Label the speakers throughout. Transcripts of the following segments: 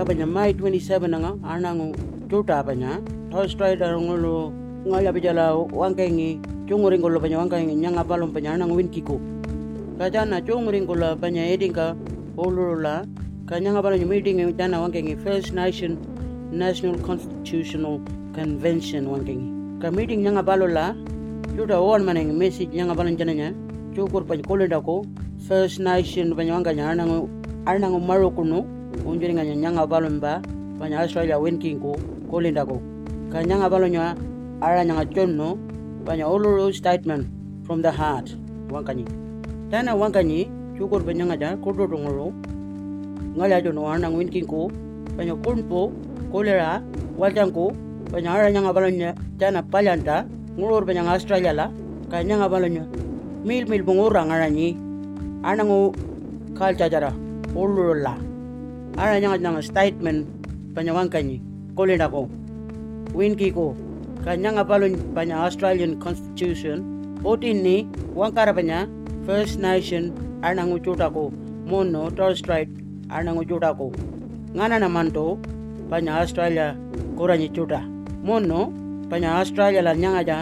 Speaker 1: kapanya Mai 27 nga anangu tuta panya Torres Strait arungulu ngala bijala wangkengi chunguring kulo panya wangkengi nyanga palom panya anangu winkiku. Kajana chunguring kulo panya edinka ulula kanyanga palom meeting jana wangkengi First Nation National Constitutional Convention wangkengi. Ka meeting nyanga palola tuta on maneng message nyanga palom jananya cukur panya kolenda ko First Nation panya wangkanya anangu anangu marukunu unjuri nga nyanga balon ba panya Australia winking ko kolinda ko kanyanga balon nya ara nyanga chonno panya uluru statement from the heart. Wangkanyi tana wangkanyi cukur panya nga ja kodo dongoro ngala jono anang winking ko panya kunpo kolera waljang ko panya ara nyanga balon nya tana palyanta ngulur panya Australia la kanyanga balon nya mil mil bungura ngaranyi anangu kalcajara uluru la ara nyanga nyanga statement panyawangkanyi kolinda ko winki ko kanyanga palun panya Australian Constitution. Otin ni wangkara panya First Nation anangu chuta ko. Mono Torres Strait anangu chuta ko. Ngana na manto panya Australia koranyi chuta. Mono panya Australia la nyanga ja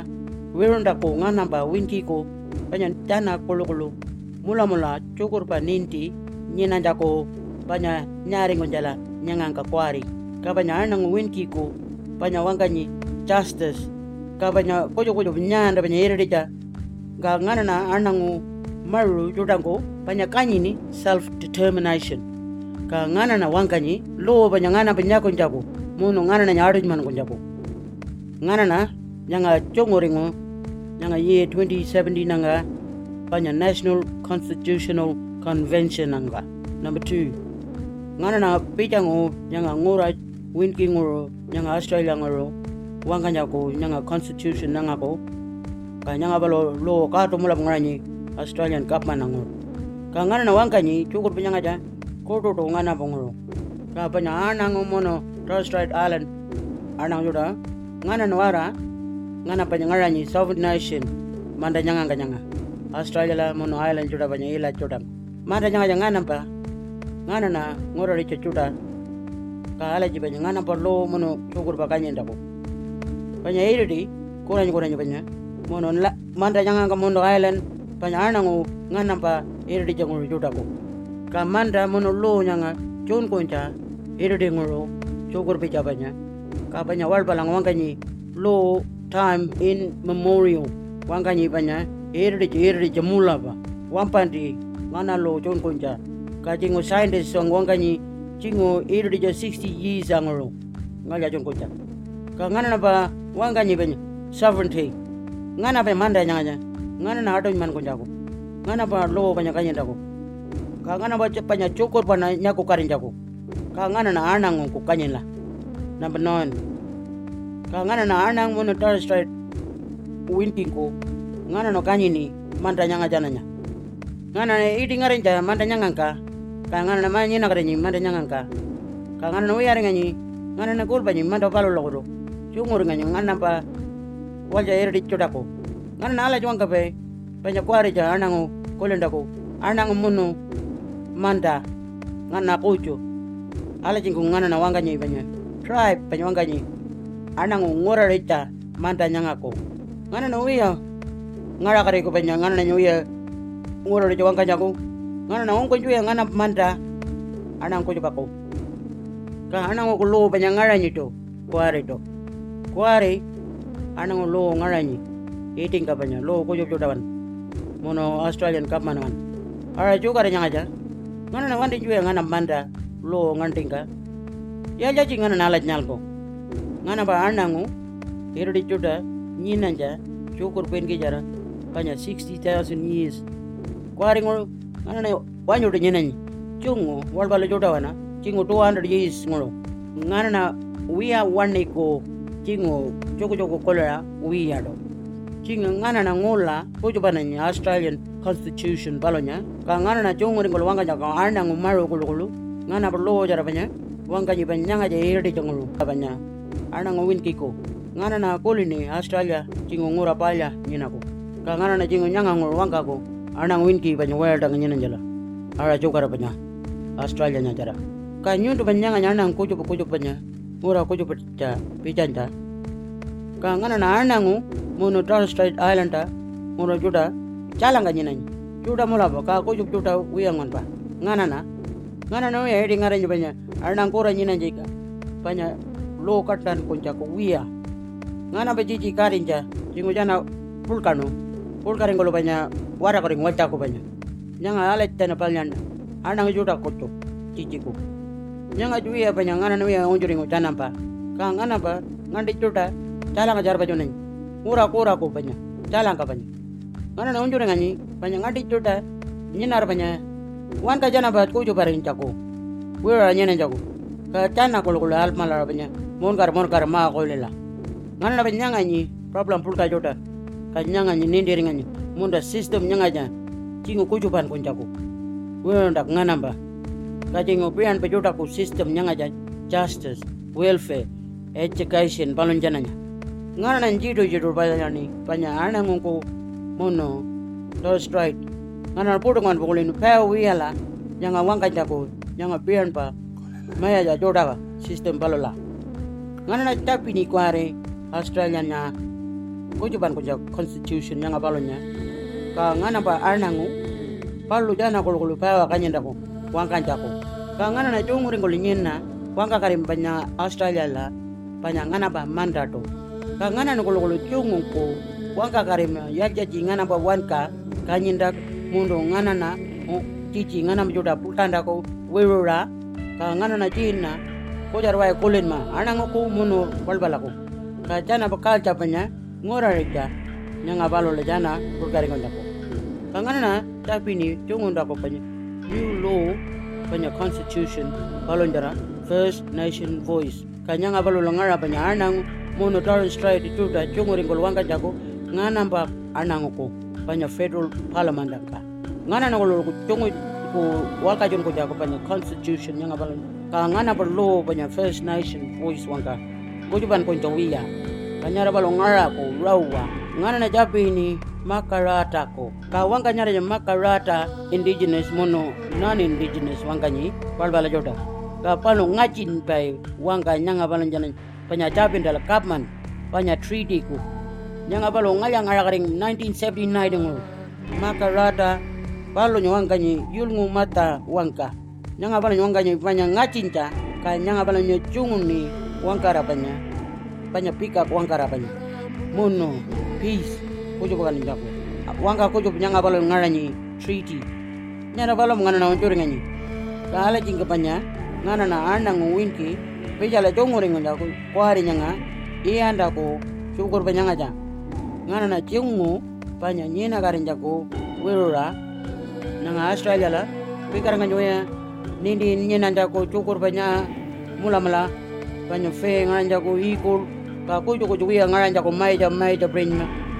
Speaker 1: wirunda ko ngana ba winki ko. Panya tana kulukulu mula mula cukur pa ninti nyina jako panya nyari ngonjala nyanganga kwari kabanya anang winki ko panya justice. Kabanya kojo kojo nyanda panya ga ngana na anangu maru judango panya kanyini self determination ka ngana na wanganyi lo panya ngana panya konjago muno ngana na nyaro man konjago ngana na nyanga chongoringo nyanga ye 2070 nanga panya national constitutional convention nanga. Number 2 ngana na pita ngo, nyanga ngora winki ngoro nyanga australia ngoro wanga nyako nyanga constitution nanga ko, ka nyanga balo lo ka to mula ni australian government ngoro ka ngana na wanga ni chukur pinyanga ja, ko to to ngana bongoro ka panya ana ngomono Torres Strait Island ana yoda ngana nwara ngana panya ngara ni sovereign nation, manda nyanga nganyanga australia la mono island juda panya ila juda manda nyanga nyanga pa ngana na ngoro ri chuta ka ala ji banya ngana parlo mono chukur ba kanya ndako banya iri kora ni kora ni banya mono la manda nyanga ka mono island. Banya ana ngo ngana pa iri jango chuta ko ka manda mono lo nyanga chon koncha iri ngoro chukur bi banya ka banya wal balang wangani lo time in memorial. Wangani banya iri iri jamula ba wampandi ngana lo chon koncha ka jingo scientist song wangani jingo iri ja 60 years angoro ngaja jon kocha ka ngana na ba wangani banya sovereignty. Ngana ba manda nyanya ngana na ato man konja ko. Ngana ba lo banya kanya ndako ka ngana ba panya chokor pa nyako karin jako ka ngana na anang ko kanya la. Number 9 ka ngana na anang mo na Torres Strait ko. Ngana no kanya ni manda nyanga jananya ngana na idi ngaren ja manda nyanga ka ka ngana na manyi na karenyi manda nyanga ka. Ka ngana na uyare ngani ngana na kulpa nyi manda palo logoro chungur ngani ngana pa walja erdi chodako ngana na ala juanga pe penya kware ja anango kolenda ko anango munu manda ngana kucho ala jingu ngana na wanga nyi penya tribe penya wanga nyi anango ngora rita manda nyanga ko ngana na uya ngara kare ko penya ngana na nyuya ngora rita wanga nyako ngana na onko juya ngana manda. Anang ko jubako ka anang ko lo penya ngara nyi to. Kware to kware anang lo ngara nyi. Eating ka penya lo ko jojo dawan. Mono australian cup man man ara juga re nyanga ja ngana na wandi juya ngana manda lo ngantinga ya jaji ngana na ala nyal ko ngana ba anangu erdi chuda nyinanja chukur pen ki jara panya 60000 years. Kware ngol ngana na wanyo de nyenani chungo wal bala jota wana. Chingo 200 years ngolo. Ngana na we are one ko chingo joko joko kolera are do. Chingo ngana na ngola kojo bana nya australian constitution balonya ka ngana na chungo ngol wanga jaka ana ngumaro kulukulu ngana berlo jara banya. Wanga nyi banyanga je irdi chungulu banya. Ana ngowin kiko. Ngana na kolini australia chingo ngora palya nyinako ka ngana na chingo nyanga ngol wanga ko ana ngwin ki banya welda ngina jala. Ara chokara banya australia nya jara ka nyundu banyanga nyana kuju kuju banya mura kuju pita pijanta ka ngana na anangu munu Torres Strait Island ta. Mura juda calanga nyinanyi juda mula ba ka kuju juda wiyangon ba ngana na ngana na wiya edi ngaranyi banya anang kura nyinanyi ka banya lo katan kunja ko wiya ngana ba jiji karinja jingu jana pulkanu pulkaring golo banya wara koring wata ko banya nyanga alet tena palyanda anang juda kutu jijiku nyanga juya banya ngana na wiya unjuring utanampa ka ngana ba ngandi juda calanga jar baju nani ura kura ko banya calanga banya ngana na unjuring ani banya ngandi juda nyinar banya wan ka jana ba kuju baring jako wira nyene jako ka tana kulu kulu al mala banya mon gar mon gar ma ko lela ngana na banya ngani problem pulka juda ka nyanga ni nindiri ngani munda system nyanga ja tingu kuju ban kun jako wira ndak ngana ba ka tingu pian ku system nyanga ja justice welfare education balon jananya ngana jido banya ni banya ana ngungu mono Torres Strait ngana na putu ngan bukulinu peo wiala nyanga wangka jako nyanga pian pa. Maya ja joda system balola. Ngana na tapi ni kware Australia nya kujuban kuja constitution nyanga balonya ka ngana pa arnangu palu jana kulu kulu pawa kanyenda ko wangka jako ka ngana na junguri ngoli nyena wangka karim banya Australia la banya ngana pa mandato ka ngana na kulu kulu jungu ko wangka karim yajaji ngana pa wanka kanyenda mundo ngana na o cici ngana juda putanda ko wirura ka ngana na jina ko jarwa kulen ma anango ko muno balbala ko ka jana bakal capanya ngora reka nyanga balo le jana burgari ngonda ko ka ngana na tapi ni jongunda ko panya new law panya constitution. Balondara first nation voice. Ka nyanga balo ngara panya anang muno Torres Strait juda jongori ngol wanga jago ngana ba anango ko panya federal parliament ka ngana na ko tongo ko waka jon ko jago panya constitution nyanga balo ka ngana ba law panya first nation voice wanga ko juban ko wiya kanyara balo ngara ko rawa ngana na japini makarata ko ka wanga nyara ya makarata indigenous mono non indigenous wanga ni bal bala joda ka pano ngacin pai wanga nyanga balo jana panya dala kapman panya treaty ko nyanga balo ngaya ngara garing 1979 dengo makarata balo nyawanga ni yulngu mata wangka. Nyanga balo nyawanga ni panya ngacinta ka nyanga balo nyocungun ni wangkara panya panya pika wangkara panya mono peace kujo bukan jako wangka kujo nyanga balo ngara ni treaty. Nyara balo ngana na onjori ngani kala jinga panya ngana na anda ngwinki pejala jongori nganda ko kwari nyanga ianda ko syukur panyanga ja ngana na jengu panya jako wirura nanga Australia la nganyoya nindi nyena jako syukur panya mula mula panya fe ngana jako ikul ka ko joko joko ya mai ja mai ja brain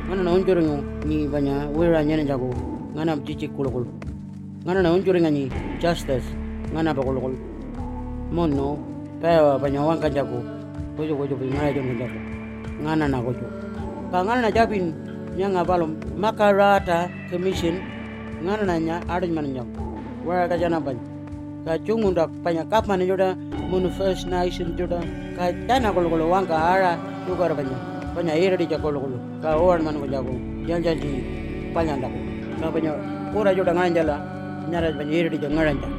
Speaker 1: ngana na onjori ni panya wirura nyena jako ngana mcici kulo kulo ngana na onjori ngani justice. Ngana ba kulo kulo mono pewa panya wangka jako kojo kojo ngana jo jako ngana na kojo ka ngana na japin nyanga balom makarata commission. Ngana na nya adon man nyam wara ka jana ban ka chungunda panya kapman joda mun first nation joda ka dana kolo kolo wangka ara sugar panya panya ira di jakolo kolo ka owan man ko jago jal jal di panya ndako ka panya ora joda ngana jala nyara panya ira di ngaranja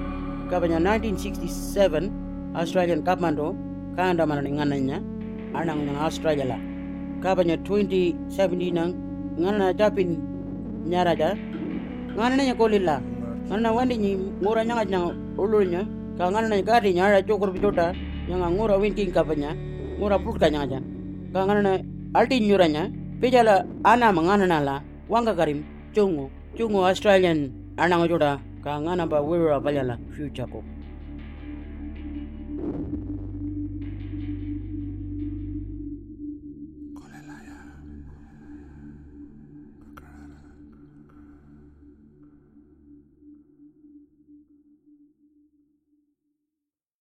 Speaker 1: ka panya 1967 Australian kapmando ka anda man ngana anang nang Australia la ka panya 2017 nang ngana japin nyara ja ngana nya kolilla ngana wandi ni ngura nyanga nyang ululnya ka ngana nya gadi nyara chokur bijota nyanga ngura winking ka panya nyanga ja ka na alti nyuranya pijala, ana mangana nala wanga karim, chungu chungu australian anang joda ka ngana ba wira palyala future ko